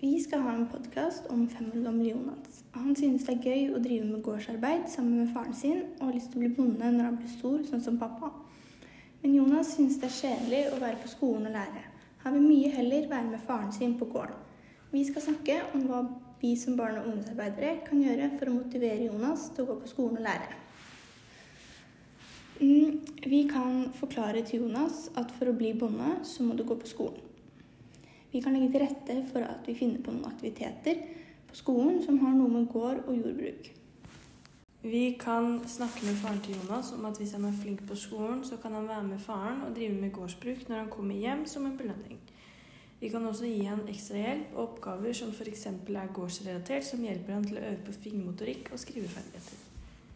Vi skal ha en podkast om femmeldommer Jonas. Han synes det er gøy å drive med gårdsarbeid sammen med faren sin, og har lyst til å bli bonde når han blir stor, sånn som pappa. Men Jonas synes det er kjedelig å være på skolen og lære. Han vil mye heller være med faren sin på gården. Vi skal snakke om hva vi som barn- og ungdomsarbeidere kan gjøre for å motivere Jonas til å gå på skolen og lære. Mm, Vi kan forklare til Jonas at for å bli bonde, så må du gå på skolen. Vi kan legge til rette for at vi finner på noen aktiviteter på skolen som har noe med gård og jordbruk. Vi kan snakke med faren til Jonas om at hvis han er flink på skolen, så kan han være med faren og drive med gårdsbruk når han kommer hjem som en belønning. Vi kan også gi han ekstra hjelp og oppgaver som f.eks. er gårdsrelatert, som hjelper han til å øve på fingermotorikk og skriveferdigheter.